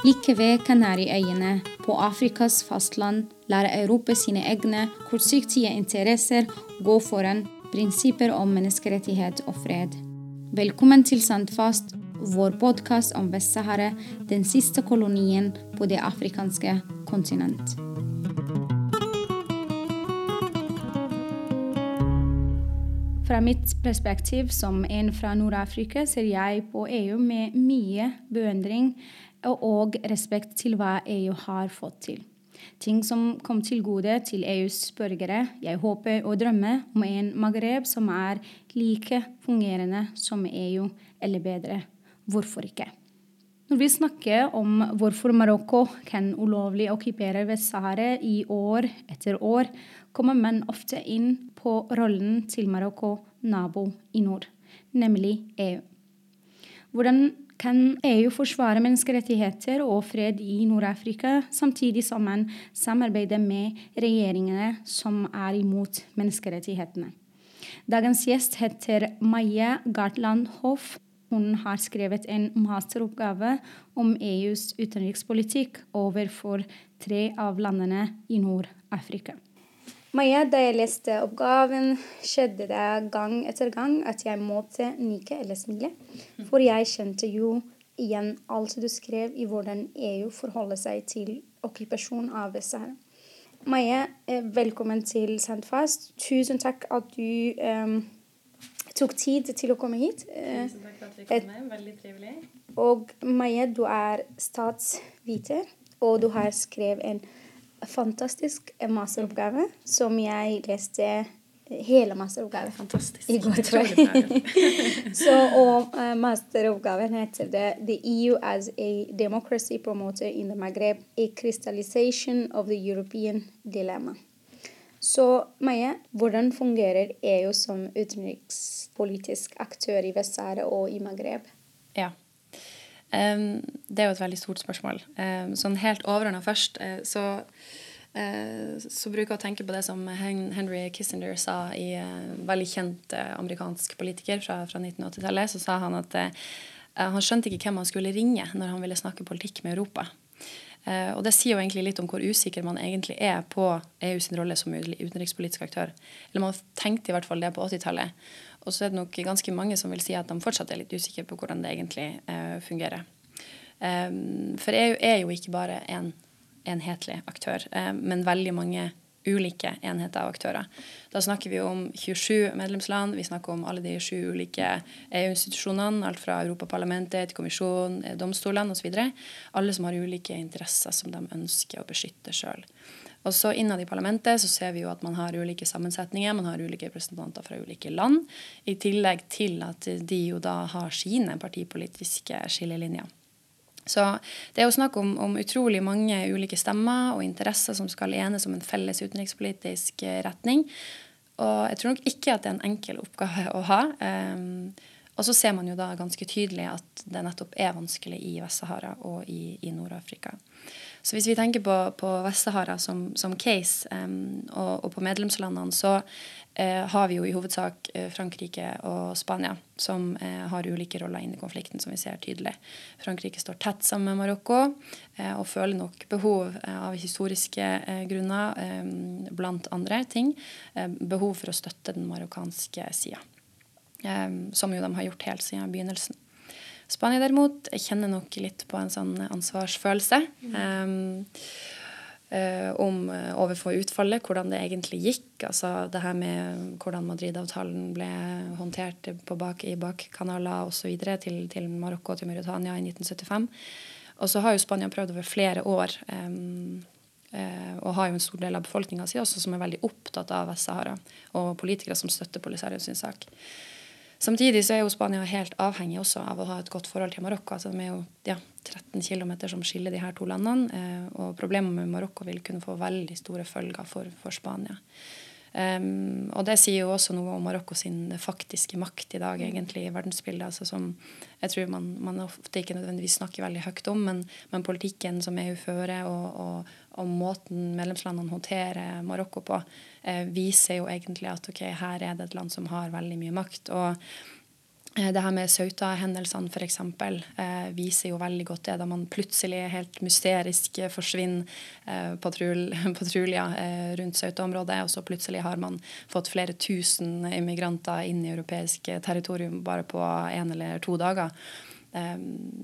Like ved Kanariøyene, på Afrikas fastland, lar Europa sine egne kortsiktige interesser gå foran prinsipper om menneskerettighet og fred. Velkommen til Sandfast, vår podkast om Vest-Sahara, den siste kolonien på det afrikanske kontinent. Fra mitt perspektiv som en fra Nord-Afrika ser jeg på EU med mye beundring og respekt til hva EU har fått til. Ting som kom til gode til EUs borgere. Jeg håper og drømmer om en Magreb som er like fungerende som EU, eller bedre. Hvorfor ikke? Når vi snakker om hvorfor Marokko kan ulovlig okkupere Vest-Sahara i år etter år, kommer menn ofte inn på rollen til Marokko nabo i nord, nemlig EU. Hvordan kan EU forsvare menneskerettigheter og fred i Nord-Afrika, samtidig som man samarbeider med regjeringene som er imot menneskerettighetene? Dagens gjest heter Maja Gartland Hoff. Hun har skrevet en masteroppgave om EUs utenrikspolitikk overfor tre av landene i Nord-Afrika. Maja, da jeg leste oppgaven, skjedde det gang etter gang at jeg måtte nikke eller smile. For jeg kjente jo igjen alt du skrev i hvordan EU forholder seg til okkupasjon av Vest-Sahara. Maja, eh, velkommen til Sandfast. Tusen takk at du um, tok tid til å komme hit. Tusen takk for at vi kom med. Veldig trivelig. Og Maja, du er statsviter, og du har skrevet en fantastisk masteroppgave som jeg leste hele masteroppgaven Fantastisk. i går kveld. Så, og uh, masteroppgaven heter det The EU as a democracy promoter in the Maghreb, a crystallization of the European dilemma. Så Maja, hvordan fungerer EU som utenrikspolitisk aktør i Vest-Sahara og i Maghreb? Ja. Det er jo et veldig stort spørsmål. Sånn helt overordna først, uh, så, uh, så bruker jeg å tenke på det som Henry Kissinger sa i uh, veldig kjent amerikansk politiker fra, fra 1980-tallet. Så sa han at han skjønte ikke hvem han skulle ringe når han ville snakke politikk med Europa. Og det sier jo egentlig litt om hvor usikker man egentlig er på EUs rolle som utenrikspolitisk aktør. Eller man tenkte i hvert fall det på 80-tallet. Og så er det nok ganske mange som vil si at de fortsatt er litt usikre på hvordan det egentlig uh, fungerer. Um, for EU er jo ikke bare en enhetlig aktør, men veldig mange ulike enheter og aktører. Da snakker vi om 27 medlemsland, vi snakker om alle de sju ulike EU-institusjonene, alt fra Europaparlamentet til kommisjonen, domstolene osv. Alle som har ulike interesser som de ønsker å beskytte sjøl. Og så Innad i parlamentet så ser vi jo at man har ulike sammensetninger. Man har ulike representanter fra ulike land. I tillegg til at de jo da har sine partipolitiske skillelinjer. Så det er jo snakk om, om, utrolig mange ulike stemmer og interesser som skal enes om en felles utenrikspolitisk eh, retning. Og jeg tror nok ikke at det er en enkel oppgave å ha. Um, og så ser man jo da ganske tydelig at det nettopp er vanskelig i Vest-Sahara og i, i Nord-Afrika. Så hvis vi tenker på, på Vest-Sahara som, som, case, um, og, og, på medlemslandene, så uh, har vi jo i hovedsak uh, Frankrike og Spania som uh, har ulike roller inn i konflikten, som vi ser tydelig. Frankrike står tett sammen med Marokko og føler nok behov av historiske grunner, um, blant andre ting, behov for å støtte den marokkanske sida. Um, som jo de har gjort helt siden begynnelsen. Spania derimot jeg kjenner nok litt på en sånn ansvarsfølelse. Um, uh, om uh, overfor utfallet, hvordan det egentlig gikk. Altså det her med hvordan Madrid-avtalen ble håndtert bak, i bakkanaler osv. Til, til Marokko og til Mauritania i 1975. Og så har jo Spania prøvd over flere år. Um, uh, og har jo en stor del av befolkninga si også som er veldig opptatt av Vest-Sahara. Og politikere som støtter Polisario sin sak. Samtidig så er jo Spania helt avhengig også av å ha et godt forhold til Marokko. altså De er jo ja, 13 km som skiller de her to landene. Eh, og problemet med Marokko vil kunne få veldig store følger for, for Spania. Um, og det sier jo også noe om Marokko sin faktiske makt i dag egentlig i verdensbildet. altså som jeg tror man, man ofte ikke nødvendigvis snakker veldig høyt om, men, men politikken som EU fører, og, og, og, måten medlemslandene håndterer Marokko på, eh, viser jo egentlig at ok, her er det et land som har veldig mye makt. og Eh, det her med Sauta-hendelsene f.eks. Eh, viser jo veldig godt det, da man plutselig helt mysterisk forsvinner eh, patruljer eh, rundt Sauta-området, og så plutselig har man fått flere tusen immigranter inn i europeisk territorium bare på én eller to dager. Eh,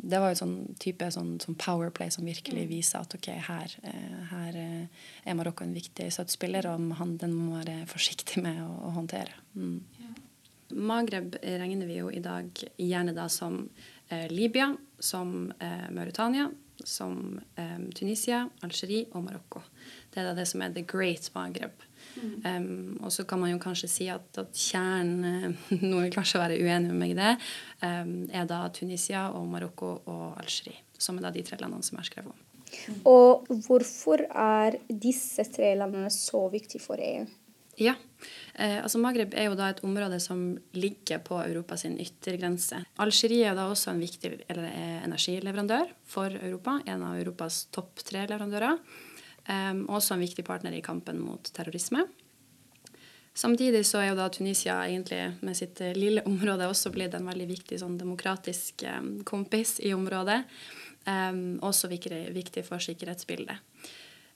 det var jo sånn type sånn, sånn powerplay som virkelig mm. viser at ok, her, eh, her er Marokko en viktig støttespiller, og han, den må være forsiktig med å, å håndtere. Mm. Magreb regner vi jo i dag gjerne da som eh, Libya, som eh, Mauritania, som eh, Tunisia, Algerie og Marokko. Det er da det som er the great Maghreb. Mm. Um, og så kan man jo kanskje si at, at kjernen Noen vil kanskje være uenig med meg i det. Um, er da Tunisia og Marokko og Algerie. Som er da de tre landene som jeg har skrevet om. Og hvorfor er disse tre landene så viktige for EU? Ja. Eh, altså Maghreb er jo da et område som ligger på Europas yttergrense. Algerie er da også en viktig eller, eh, energileverandør for Europa. En av Europas topp tre leverandører. Eh, også en viktig partner i kampen mot terrorisme. Samtidig så er jo da Tunisia egentlig med sitt eh, lille område også blitt en veldig viktig sånn demokratisk eh, kompis i området. Um, også viktig, viktig for sikkerhetsbildet.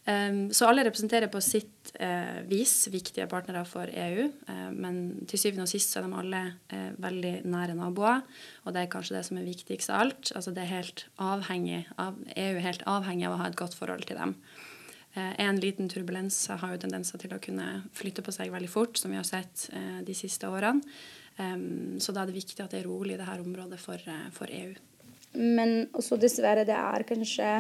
Um, så alle representerer på sitt uh, vis viktige partnere for EU. Uh, men til syvende og sist så er de alle uh, veldig nære naboer. Og det er kanskje det som er viktigst av alt. Altså det er helt avhengig av, EU er helt avhengig av å ha et godt forhold til dem. En liten turbulens har jo tendenser til å kunne flytte på seg veldig fort, som vi har sett de siste årene. Så da er det viktig at det er rolig i dette området for, for EU. Men også dessverre, det er kanskje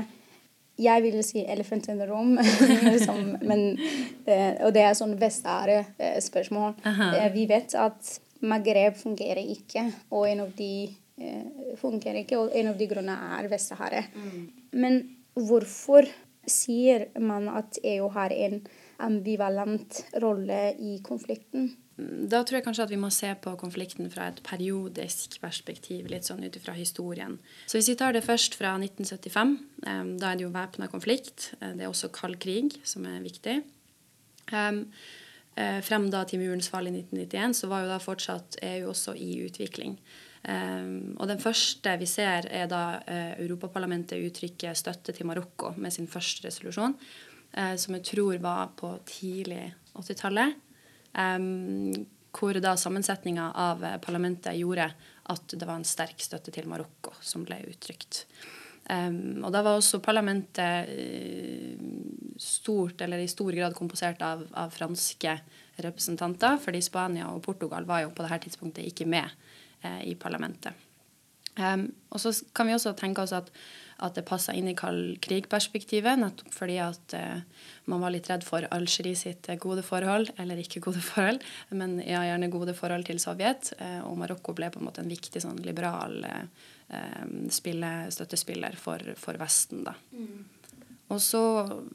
jeg vil si 'elephant in the room', liksom, men, eh, og det er sånn Vest-Are-spørsmål. Eh, vi vet at Maghreb fungerer ikke, og en av de eh, fungerer ikke, og en av de grunnene er Vest-Are. Mm. Men hvorfor sier man at EU har en ambivalent rolle i konflikten? Da tror jeg kanskje at vi må se på konflikten fra et periodisk perspektiv, litt sånn ut ifra historien. Så hvis vi tar det først fra 1975, da er det jo væpna konflikt. Eh, det er også kald krig, som er viktig. Eh, frem da til murens fall i 1991 så var jo da fortsatt EU også i utvikling. Og den første vi ser, er da uh, Europaparlamentet uttrykker støtte til Marokko med sin første resolusjon, som jeg tror var på tidlig 80-tallet. Um, hvor da sammensetninga av parlamentet gjorde at det var en sterk støtte til Marokko som ble uttrykt. Um, og da var også parlamentet stort, eller i stor grad komposert av, av, franske representanter, fordi Spania og Portugal var jo på dette tidspunktet ikke med i parlamentet. Og så kan vi også tenke oss at at det passa inn i kald krig-perspektivet, nettopp fordi at eh, man var litt redd for Algerie sitt eh, gode forhold, eller ikke gode forhold, men ja, gjerne gode forhold til Sovjet. Eh, og Marokko ble på en måte en viktig sånn liberal eh, eh spille, støttespiller for, for Vesten. da. Mm. Og så,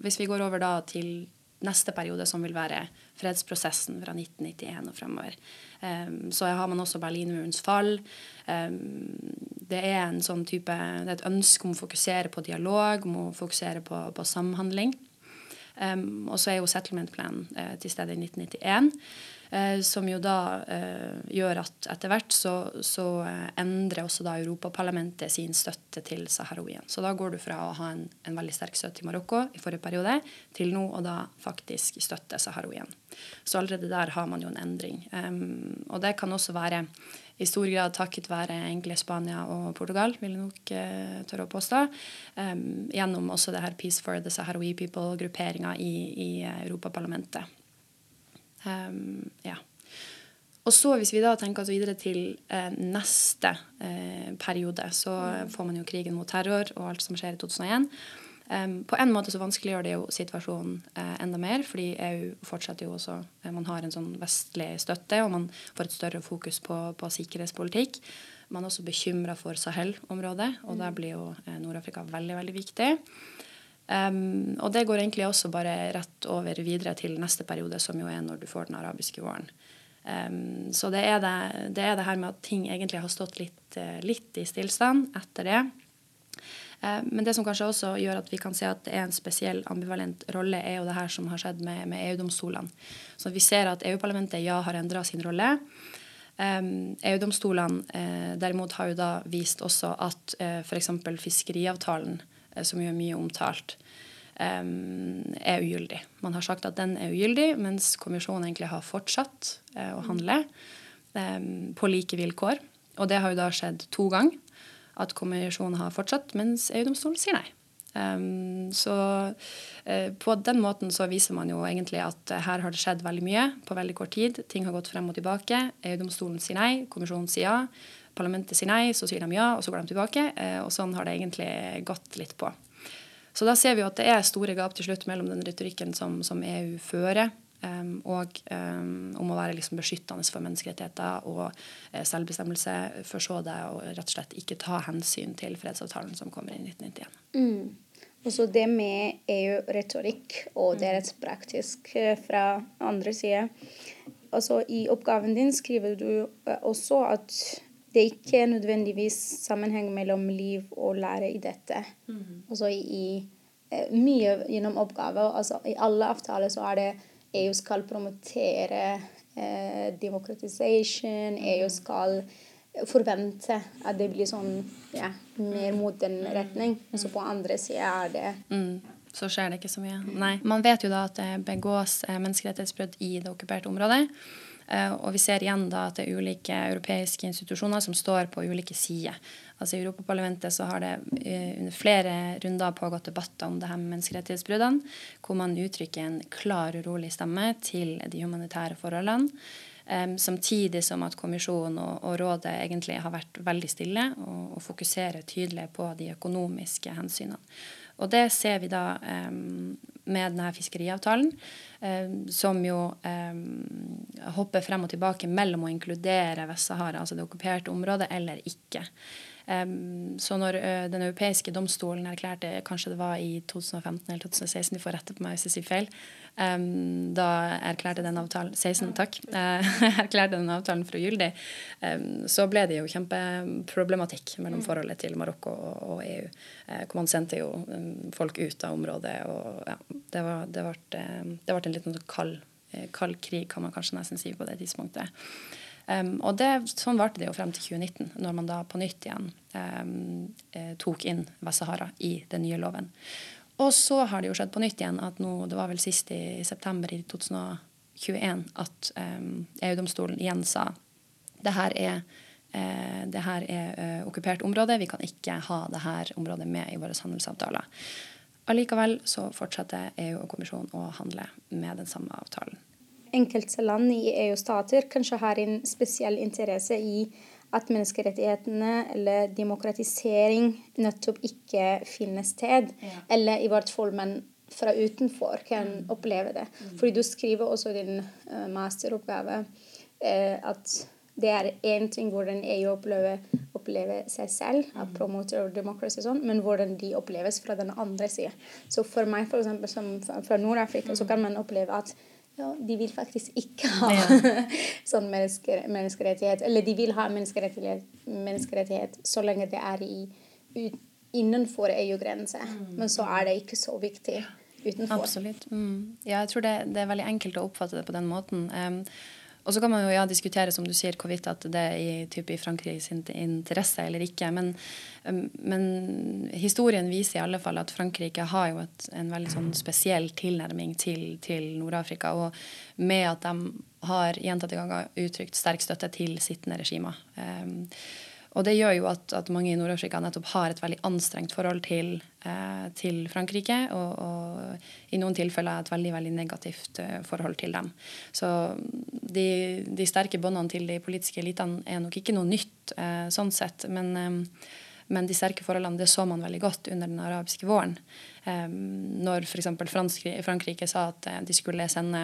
hvis vi går over da til neste periode, som vil være fredsprosessen fra 1991 og fremover. Um, så har man også Berlinmurens fall. Um, det er en sånn type, det er et ønske om å fokusere på dialog, om å fokusere på, på samhandling. Um, og så er jo settlement-planen uh, til stede i 1991. Uh, som jo da uh, gjør at etter hvert så, så endrer også da Europaparlamentet sin støtte til Saharoien. Så da går du fra å ha en, en, veldig sterk støtte til Marokko i forrige periode, til nå å da faktisk støtte Saharoien. Så allerede der har man jo en endring. Um, og det kan også være i stor grad takket være egentlig Spania og Portugal, vil jeg nok eh, tørre å påstå. Um, gjennom også det her Peace for the Saharawi People-grupperinga i, i Europaparlamentet. Um, ja. Og så hvis vi da tenker oss videre til eh, neste eh, periode, så får man jo krigen mot terror og alt som skjer i 2001. Um, på en måte så vanskeliggjør det jo situasjonen uh, enda mer, fordi EU fortsetter jo også uh, Man har en sånn vestlig støtte, og man får et større fokus på, på sikkerhetspolitikk. Man er også bekymra for Sahel-området, og mm. der blir jo uh, Nord-Afrika veldig, veldig viktig. Um, og det går egentlig også bare rett over videre til neste periode, som jo er når du får den arabiske våren. Um, så det er det, det er det, her med at ting egentlig har stått litt, litt i stillstand etter det. Eh, men det som kanskje også gjør at vi kan se at det er en spesiell ambivalent rolle, er jo det her som har skjedd med, med EU-domstolene. Så vi ser at EU-parlamentet ja har endra sin rolle. Um, EU-domstolene uh, derimot har jo da vist også at uh, f.eks. fiskeriavtalen, uh, som jo er mye omtalt, um, er ugyldig. Man har sagt at den er ugyldig, mens kommisjonen egentlig har fortsatt uh, å handle um, på like vilkår. Og det har jo da skjedd to ganger, at kommisjonen har fortsatt, mens EU-domstolen sier nei. Um, så uh, på den måten så viser man jo egentlig at uh, her har det skjedd veldig mye på veldig kort tid. Ting har gått frem og tilbake. EU-domstolen sier nei, kommisjonen sier ja. Parlamentet sier nei, så sier de ja, og så går de tilbake. Uh, og sånn har det egentlig gått litt på. Så da ser vi jo at det er store gap til slutt mellom den retorikken som, som EU fører, Um, og um, om å være liksom beskyttende for menneskerettigheter og uh, selvbestemmelse, for så det å rett og slett ikke ta hensyn til fredsavtalen som kommer i 1991. Mm. Og så det med EU-retorikk og mm. deres praktisk eh, fra andre side. Altså, I oppgaven din skriver du eh, også at det ikke er nødvendigvis sammenheng mellom liv og lære i dette. Mm. Altså i i mye gjennom oppgaver. Altså, I alle avtaler så er det EU skal promotere eh, demokratisation. EU mm. skal forvente at det blir sånn ja, mer mot den retning. Og så på andre sida er det mm. Så skjer det ikke så mye. Nei. Man vet jo da at det begås eh, menneskerettighetsbrudd i det okkuperte området. Eh, og vi ser igjen da at det er ulike europeiske institusjoner som står på ulike sider. Altså I Europaparlamentet så har det eh, under flere runder pågått debatter om det her med menneskerettighetsbruddene, hvor man uttrykker en klar, og rolig stemme til de humanitære forholdene. Um, samtidig som at kommisjonen og, rådet egentlig har vært veldig stille og, fokuserer tydelig på de økonomiske hensynene. Og det ser vi da med denne fiskeriavtalen, um, som jo hopper frem og tilbake mellom å inkludere Vest-Sahara, altså det okkuperte området, eller ikke. Så når Den europeiske domstolen erklærte, kanskje det var i 2015 eller 2016, de får rette på meg hvis jeg sier feil, da erklærte den avtalen 16, takk, uh, erklærte den avtalen for ugyldig, så ble det jo kjempeproblematikk mellom mm. forholdet til Marokko og, EU. Uh, hvor man sendte jo folk ut av området. og ja, Det, var, det, ble, det ble en liten sånn kald, eh, kald, krig, kan man kanskje nesten si, på det tidspunktet. Um, og det, sånn varte det jo frem til 2019, når man da på nytt igjen um, tok inn Vest-Sahara i den nye loven. Og så har det jo skjedd på nytt igjen at nå, det var vel sist i september i 2021 at um, EU-domstolen igjen sa det her er, eh, det her er uh, okkupert område, vi kan ikke ha det her området med i våre handelsavtaler. Allikevel så fortsetter EU og kommisjonen å handle med den samme avtalen. Enkelte land i EU-stater kanskje har en spesiell interesse i at menneskerettighetene eller demokratisering nettopp ikke finner sted. Ja. Eller i hvert fall man fra utenfor kan mm. oppleve det. Mm. Fordi du skriver også din uh, masteroppgave uh, at det er én ting hvordan EU opplever, opplever seg selv, at mm. promoter og sånn, men hvordan de oppleves fra den andre siden. Så for meg, for eksempel, som fra Nord-Afrika, så kan man oppleve at ja, de vil faktisk ikke ha ja. sånn mennesker, menneskerettighet. Eller de vil ha menneskerettighet, menneskerettighet så lenge det er i, ut, innenfor EU-grense. Mm. Men så er det ikke så viktig utenfor. Absolutt. Mm. Ja, jeg tror det, det, er veldig enkelt å oppfatte det på den måten. Um, og så kan man jo ja, diskutere som du sier, hvorvidt at det er i, type, i Frankrikes interesse eller ikke. Men, um, men, historien viser i alle fall at Frankrike har jo et, en veldig sånn spesiell tilnærming til, til Nord-Afrika. Og med at de har gjentatte ganger uttrykt sterk støtte til sittende regimer. Um, og det gjør jo at, at mange i Nord-Afrika nettopp har et veldig anstrengt forhold til, eh, til Frankrike, og, og, i noen tilfeller et veldig veldig negativt eh, forhold til dem. Så de, de sterke båndene til de politiske elitene er nok ikke noe nytt eh, sånn sett, men, eh, men de sterke forholdene det så man veldig godt under den arabiske våren. Eh, når f.eks. Frankrike sa at eh, de skulle sende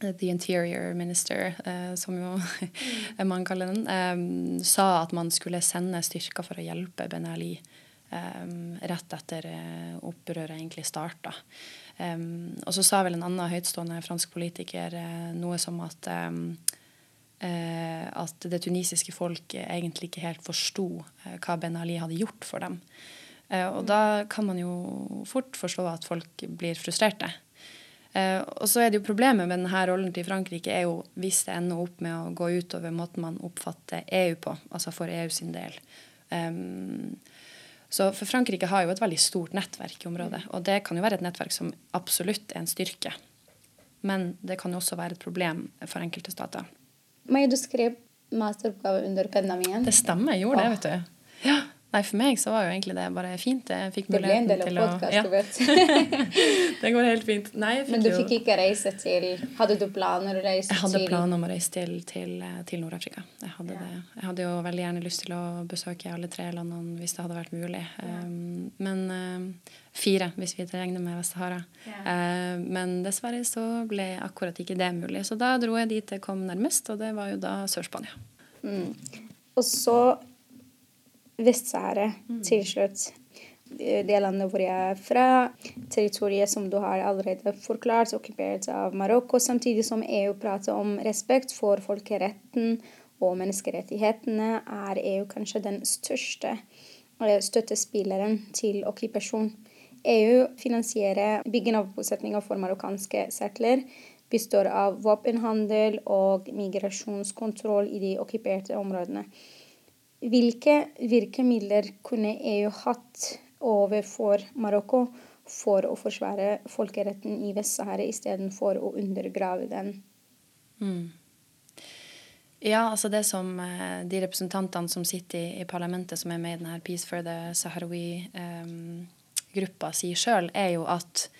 The Interior Minister, eh, som jo man kaller den, eh, sa at man skulle sende styrker for å hjelpe Ben Ali eh, rett etter eh, opprøret egentlig starta. og så sa vel en annen høytstående fransk politiker eh, noe som at eh, at det tunisiske folk egentlig ikke helt forsto hva Ben Ali hadde gjort for dem. og da kan man jo fort forstå at folk blir frustrerte. Eh, og så er det jo Problemet med denne rollen til Frankrike er jo hvis det ender opp med å gå utover måten man oppfatter EU på, altså for EU sin del. Um, så for Frankrike har jo et veldig stort nettverk i området. Og det kan jo være et nettverk som absolutt er en styrke. Men det kan jo også være et problem for enkelte stater. Men du skrev masteroppgave under pandemien. Det stemmer, jeg gjorde det, vet du. Ja. Nei, For meg så var jo egentlig det bare fint. Jeg fikk det ble en del av podkast, ja. du vet. det går helt fint. Nei, Men du fikk ikke reise til Hadde du planer å reise til Jeg hadde planer om å reise til, til, til Nord-Afrika. Jeg, ja. jeg hadde jo veldig gjerne lyst til å besøke alle tre landene hvis det hadde vært mulig. Ja. Um, men uh, fire, hvis vi regner med Vest-Sahara. Uh, men dessverre så ble akkurat ikke det mulig. Så da dro jeg dit jeg kom nærmest, og det var jo da Sør-Spania. Mm. Og så Vest-Sahara mm. til slutt. Det landet hvor jeg er fra. Territoriet som du har allerede forklart, okkupert av Marokko. Samtidig som EU prater om respekt for folkeretten og menneskerettighetene, er EU kanskje den største eh, støttespilleren til okkupasjon. EU finansierer bygging av bosetninger for marokkanske settler, består av våpenhandel og migrasjonskontroll i de okkuperte områdene. Hvilke virkemidler kunne EU hatt overfor Marokko for å forsvare folkeretten i Vest-Sahara istedenfor å undergrave den? Mm. Ja, altså det som eh, de representantene som sitter i, i, parlamentet, som er med i denne Peace for the Sahrawi-gruppa, um, sier sjøl, er jo at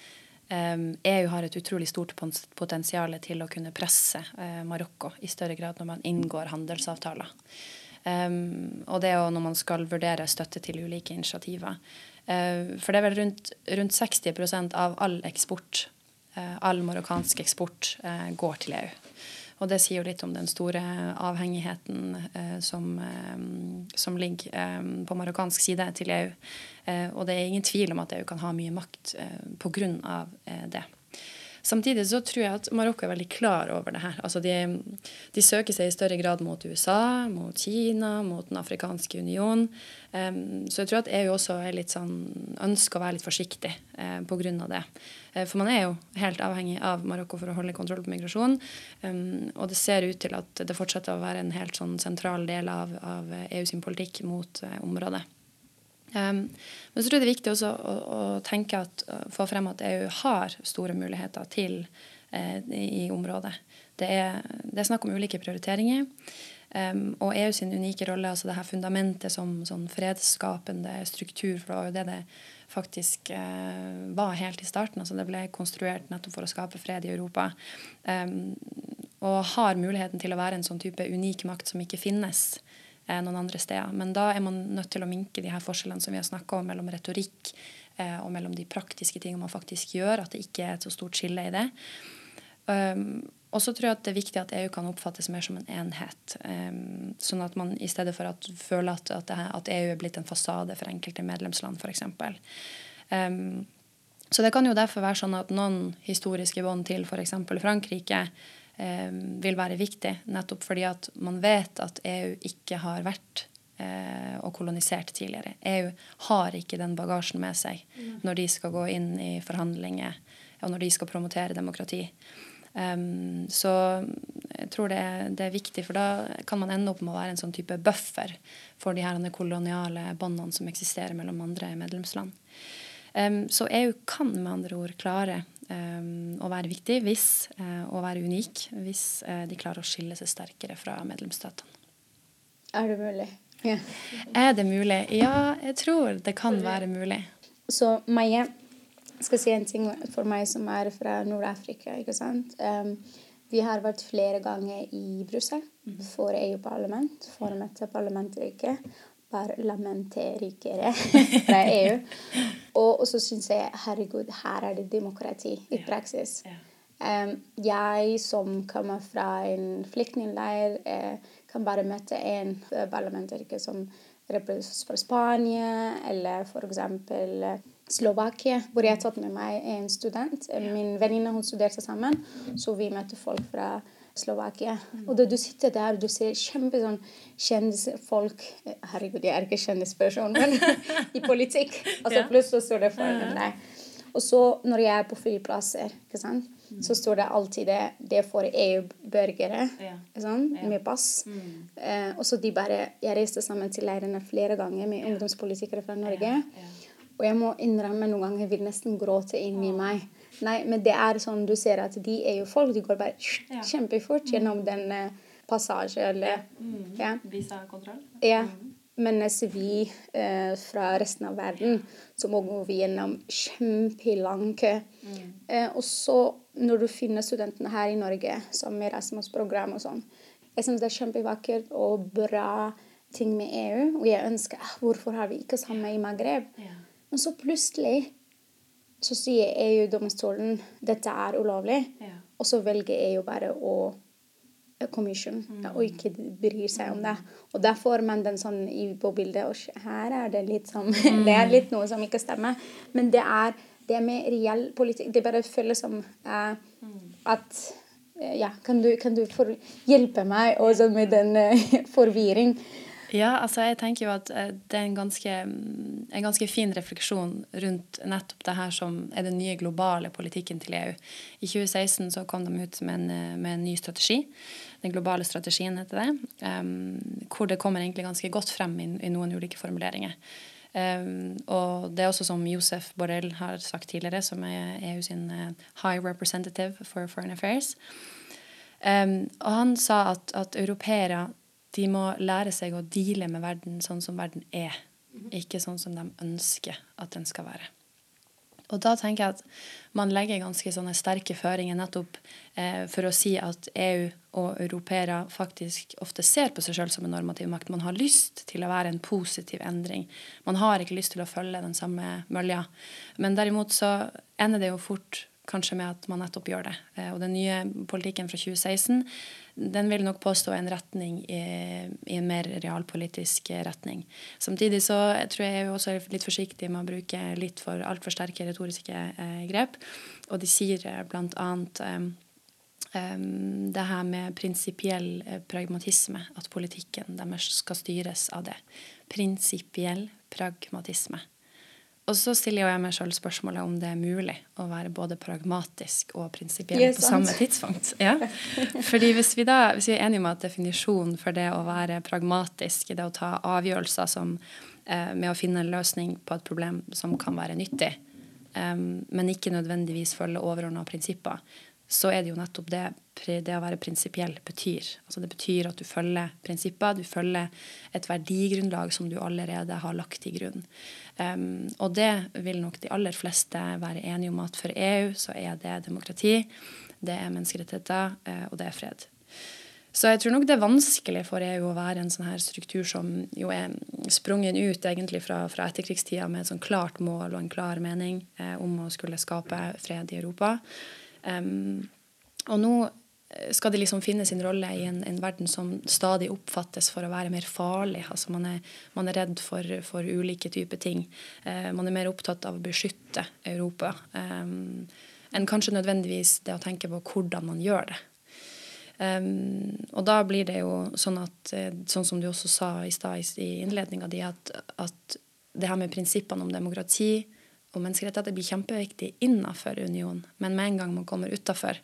um, EU har et utrolig stort potensial til å kunne presse uh, Marokko i større grad når man inngår handelsavtaler. Um, og det er jo når man skal vurdere støtte til ulike initiativer. Uh, for det er vel rundt, rundt 60% av all eksport, uh, all marokkansk eksport, uh, går til EU. Og det sier jo litt om den store avhengigheten som, som, ligger på marokkansk side til EU. og det er ingen tvil om at EU kan ha mye makt uh, pga. det. Samtidig så tror jeg at Marokko er veldig klar over det her. Altså de, de, søker seg i større grad mot USA, mot Kina, mot Den afrikanske union. Um, så jeg tror at EU også er litt sånn, ønsker å være litt forsiktig uh, pga. det. Uh, for man er jo helt avhengig av Marokko for å holde kontroll på migrasjon. Um, og det ser ut til at det fortsetter å være en helt sånn sentral del av, av EU sin politikk mot uh, området. Um, men så tror jeg det er viktig også å, å tenke at, få frem at EU har store muligheter til eh, i området. Det er, det er, snakk om ulike prioriteringer. Um, og EU sin unike rolle, altså det her fundamentet som sånn fredsskapende struktur, for det var jo det det faktisk eh, var helt i starten. altså Det ble konstruert nettopp for å skape fred i Europa. Um, og har muligheten til å være en sånn type unik makt som ikke finnes eh, noen andre steder. Men da er man nødt til å minke de her forskjellene som vi har snakka om mellom retorikk eh, og mellom de praktiske tingene man faktisk gjør, at det ikke er et så stort skille i det. Um, og så tror jeg at det er viktig at EU kan oppfattes mer som en enhet. Um, sånn at man i stedet for å føle at, at, at, EU er blitt en fasade for enkelte medlemsland, f.eks. Um, så det kan jo derfor være sånn at noen historiske bånd til f.eks. Frankrike eh, vil være viktig. Nettopp fordi at man vet at EU ikke har vært eh, og kolonisert tidligere. EU har ikke den bagasjen med seg mm. når de skal gå inn i forhandlinger og når de skal promotere demokrati. Um, så jeg tror det, det, er viktig, for da kan man ende opp med å være en sånn type buffer for de her koloniale båndene som eksisterer mellom andre medlemsland. Um, så EU kan med andre ord klare å være viktig hvis, og være unik hvis uh, de klarer å skille seg sterkere fra medlemsstatene. Er det mulig? Ja. Er det mulig? Ja, jeg tror det kan være mulig. Så Maie skal si en ting for meg som er fra Nord-Afrika. ikke sant? Um, vi har vært flere ganger i Brussel mhm. for EU-parlament, for å møte parlamentet parlamentarikere fra EU. Og, og så syns jeg herregud, her er det demokrati i praksis. Um, jeg som kommer fra en flyktningleir, uh, kan bare møte en parlamentariker som representerer for Spania, eller f.eks. Slovakia, hvor jeg har tatt med meg en student. Min venninne hun studerte sammen, så vi møtte folk fra Slovakia. Og da du sitter der og du ser kjempe sånn kjendisfolk Herregud, jeg er ikke kjendisperson, men i politikk. Altså Plutselig står det foran deg. Og så når jeg er på flyplasser, ikke sant? Mm. så står det alltid det, det for EU-borgere ja. sånn, ja. med pass. Mm. Eh, og så de bare Jeg reiste sammen til leirene flere ganger med ja. ungdomspolitikere fra Norge. Og jeg må innrømme noen ganger jeg vil nesten gråte inni meg. Nei, men det er sånn du ser at de er jo folk. de går bare kjempefort gjennom den uh, passasjen. Eller, mm. ja. Visakontroll? Ja. Mm. Mens vi eh, fra resten av verden så må vi gjennom kjempelang kø. Mm. Eh, og så når du finner studentene her i Norge som med Rasmus-program og sånn Jeg syns det er kjempevakkert og bra ting med EU. Og jeg ønsker ah, hvorfor har vi ikke samme i Maghreb? Ja. Men så plutselig så sier EU-domstolen dette er ulovlig, ja. og så velger EU bare å commission, mm. og ikke bryr seg om det. Og da får man den sånn i, på bildet Og her er det litt sånn mm. Det er litt noe som ikke stemmer. Men det er det med reell politikk Det bare føles som eh, at uh, Ja, kan du, kan du hjelpe meg også med den eh, forvirring? Ja, altså jeg tenker jo at det er en ganske, en ganske, fin refleksjon rundt nettopp det her som er den nye globale politikken til EU. I 2016 så kom de ut med en, med en ny strategi den globale strategien, heter det. Um, hvor det kommer egentlig ganske godt frem i, i noen ulike formuleringer. Um, og det er også som Josef Borrell har sagt tidligere, som er EU sin uh, High Representative for Foreign Affairs. Um, og han sa at, at europeere de må lære seg å deale med verden sånn som verden er, ikke sånn som de ønsker at den skal være. Og da tenker jeg at man legger ganske sånne sterke føringer nettopp eh, for å si at EU og europeere faktisk ofte ser på seg sjøl som en normativ makt. Man har lyst til å være en positiv endring. Man har ikke lyst til å følge den samme mølja. Men derimot så ender det jo fort kanskje med at man nettopp gjør det. Eh, og den nye politikken fra 2016 den vil nok påstå en retning i, i, en mer realpolitisk retning. Samtidig så tror jeg jeg også er litt forsiktig med å bruke litt for altfor sterke retoriske eh, grep. Og de sier bl.a. eh, um, det her med prinsipiell eh, pragmatisme, at politikken deres skal styres av det. Prinsipiell pragmatisme. Og så stiller jeg meg sjøl spørsmålet om det er mulig å være både pragmatisk og prinsipiell på samme tidspunkt. Ja. Fordi hvis vi da hvis vi er enige om at definisjonen for det å være pragmatisk, det å ta avgjørelser som, eh, med å finne en løsning på et problem som kan være nyttig, um, men ikke nødvendigvis følge overordna prinsipper, så er det jo nettopp det det å være prinsipiell betyr. Altså det betyr at du følger prinsipper, du følger et verdigrunnlag som du allerede har lagt til grunn. Um, og det vil nok de aller fleste være enige om at for EU så er det demokrati, det er menneskerettigheter, uh, og det er fred. Så jeg tror nok det er vanskelig for EU å være en sånn her struktur som jo er sprungen ut egentlig fra, fra etterkrigstida med et sånn klart mål og en klar mening uh, om å skulle skape fred i Europa. Um, og nå skal de liksom finne sin rolle i en, en, verden som stadig oppfattes for å være mer farlig. Altså man, er, man er redd for, for, ulike typer ting. Eh, man er mer opptatt av å beskytte Europa eh, enn kanskje nødvendigvis det å tenke på hvordan man gjør det. Um, og da blir det jo sånn at, eh, sånn som du også sa i stad i innledninga di, at, at det her med prinsippene om demokrati og menneskerettigheter blir kjempeviktig innafor unionen, men med en gang man kommer utafor,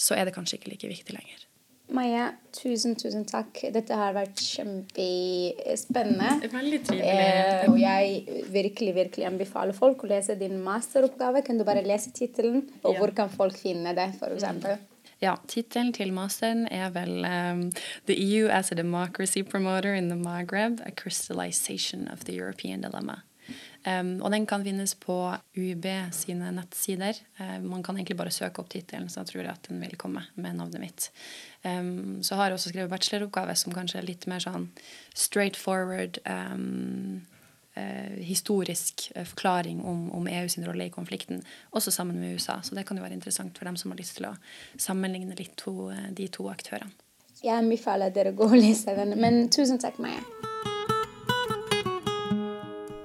så er det kanskje ikke like viktig lenger. Maja, tusen, tusen takk. Dette har vært kjempespennende. Veldig trivelig. Eh, og jeg virkelig, virkelig anbefaler folk å lese din masteroppgave. Kan du bare lese tittelen, og ja. hvor kan folk finne det, f.eks.? Ja, tittelen til masteren er vel um, 'The EU as a Democracy Promoter in the Maghreb. A Crystallization of the European Dilemma'. Um, og den kan finnes på UiB sine nettsider. Uh, man kan egentlig bare søke opp tittelen, så jeg tror at den vil komme med navnet mitt. Um, så har jeg også skrevet bacheloroppgave som kanskje er litt mer sånn straight forward um, uh, historisk uh, forklaring om, om EU sin rolle i konflikten, også sammen med USA. Så det kan jo være interessant for dem som har lyst til å sammenligne litt to, de to aktørene. Jeg anbefaler dere å gå og lese den. Men tusen takk, Maja.